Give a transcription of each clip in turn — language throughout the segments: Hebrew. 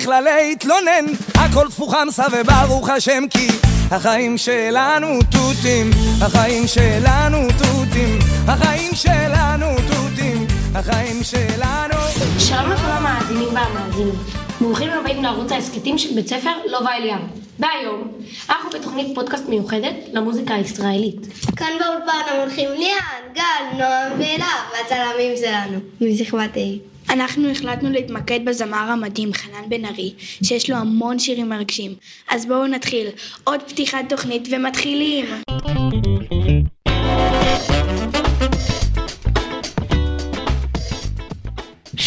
בכלל להתלונן הכל תפוחמסה וברוך השם כי החיים שלנו תותים החיים שלנו תותים החיים שלנו תותים החיים שלנו שלום לכל המאזינים והמאזינים. ברוכים הבאים לערוץ ההסכתים של בית ספר לובה אליאב. והיום, אנחנו בתוכנית פודקאסט מיוחדת למוזיקה הישראלית. כאן באולפן המונחים ליאן, גל, נועם ואלה, והצלמים שלנו, משכבת A. אנחנו החלטנו להתמקד בזמר המדהים חנן בן ארי, שיש לו המון שירים מרגשים. אז בואו נתחיל. עוד פתיחת תוכנית ומתחילים!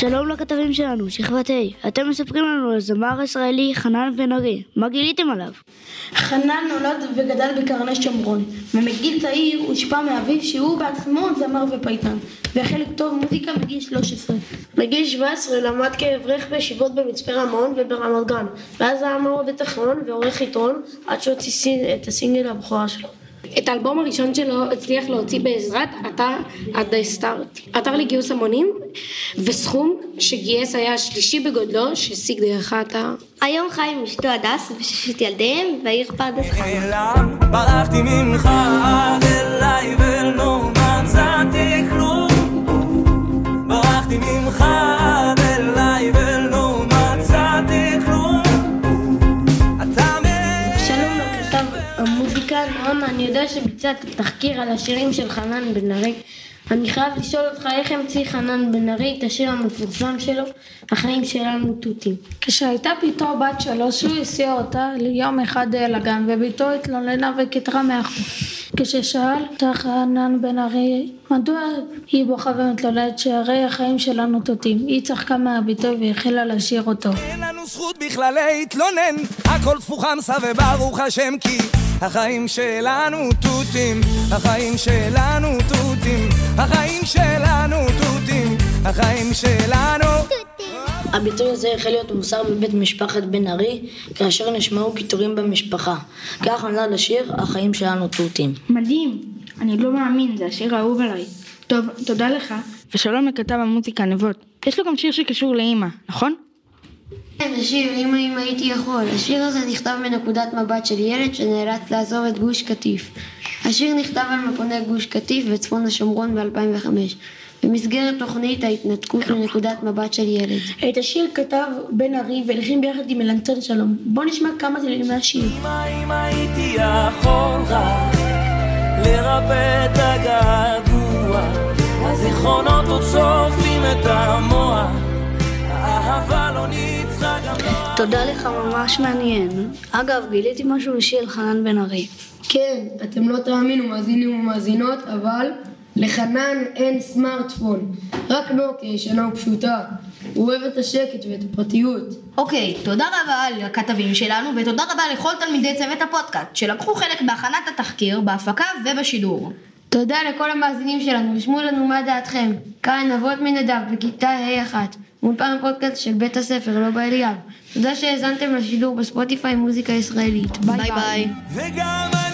שלום לכתבים שלנו, שכבת ה', אתם מספרים לנו על זמר ישראלי חנן בן ארי, מה גיליתם עליו? חנן נולד וגדל בקרני שומרון, ומגיל צעיר הושפע מאביו שהוא בעצמו זמר ופייטן, והחל לכתוב מוזיקה בגיל 13. בגיל 17 למד כאברך בישיבות במצפה רמון וברמת גן, ואז היה מורה בתיכון ועורך עיתון, עד שהוציא את הסינגל הבכורה שלו. את האלבום הראשון שלו הצליח להוציא בעזרת אתר הדסטארט, אתר לגיוס המונים, וסכום שגייס היה השלישי בגודלו שהשיג דרך האתר. היום חי עם אשתו הדס וששת ילדיהם בעיר פרדס חנה. נעלם, ברחתי ממך אליי ולא המוזיקה נועם, אני יודע שביצעת תחקיר על השירים של חנן בן ארי. אני חייב לשאול אותך איך המציא חנן בן ארי את השיר המפורסם שלו, החיים שלנו תותים. כשהייתה בתו בת שלוש הוא הסיע אותה ליום אחד לגן ובתו התלוננה וכתרה מאחור. כששאל אותה חנן בן ארי מדוע היא בוכה ומתלוננת שהרי החיים שלנו תותים היא צחקה מהביטוי והחלה לשיר אותו אין לנו זכות בכלל להתלונן הכל תפוחמסה וברוך השם כי החיים שלנו תותים החיים שלנו תותים החיים שלנו תותים החיים שלנו הביטוי הזה החל להיות מוסר בבית משפחת בן ארי, כאשר נשמעו קיטורים במשפחה. כך נולד השיר "החיים שלנו תותים". מדהים! אני לא מאמין, זה השיר האהוב עליי. טוב, תודה לך. ושלום לכתב המוזיקה נבות. יש לו גם שיר שקשור לאימא, נכון? כן, השיר "אם אם הייתי יכול". השיר הזה נכתב מנקודת מבט של ילד שנאלץ לעזוב את גוש קטיף. השיר נכתב על מפוני גוש קטיף וצפון השומרון ב-2005, במסגרת תוכנית ההתנתקות מנקודת מבט של ילד. את השיר כתב בן ארי והלחין ביחד עם אלנצל שלום בוא נשמע כמה מילים מהשיר אמא אם הייתי יכול רק לרפא את הגעגוע הזיכרונות עוד שורפים את המוח תודה לך, ממש מעניין. אגב, גיליתי משהו אישי על חנן בן ארי. כן, אתם לא תאמינו, מאזינים ומאזינות, אבל לחנן אין סמארטפון. רק נוקי, שנה ופשוטה. הוא אוהב את השקט ואת הפרטיות. אוקיי, okay, תודה רבה לכתבים שלנו, ותודה רבה לכל תלמידי צוות הפודקאסט, שלקחו חלק בהכנת התחקיר, בהפקה ובשידור. תודה לכל המאזינים שלנו, ושמעו לנו מה דעתכם. כאן אבות מנדב, בכיתה ה'1. ואולפן הפודקאסט של בית הספר, לא באליאב. תודה שהאזנתם לשידור בספוטיפיי מוזיקה ישראלית. ביי ביי. ביי.